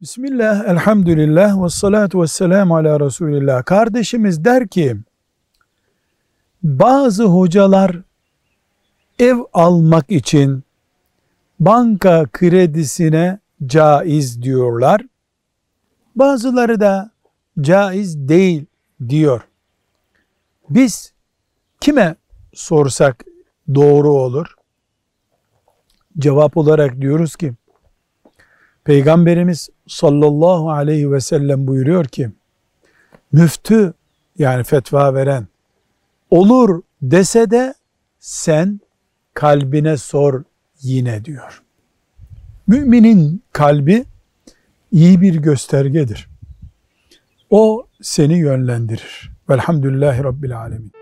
Bismillah, elhamdülillah, ve salatu ve selamu ala Resulillah. Kardeşimiz der ki, bazı hocalar ev almak için banka kredisine caiz diyorlar. Bazıları da caiz değil diyor. Biz kime sorsak doğru olur? Cevap olarak diyoruz ki, Peygamberimiz sallallahu aleyhi ve sellem buyuruyor ki, müftü yani fetva veren olur dese de sen kalbine sor yine diyor. Müminin kalbi iyi bir göstergedir. O seni yönlendirir. Velhamdülillahi Rabbil Alemin.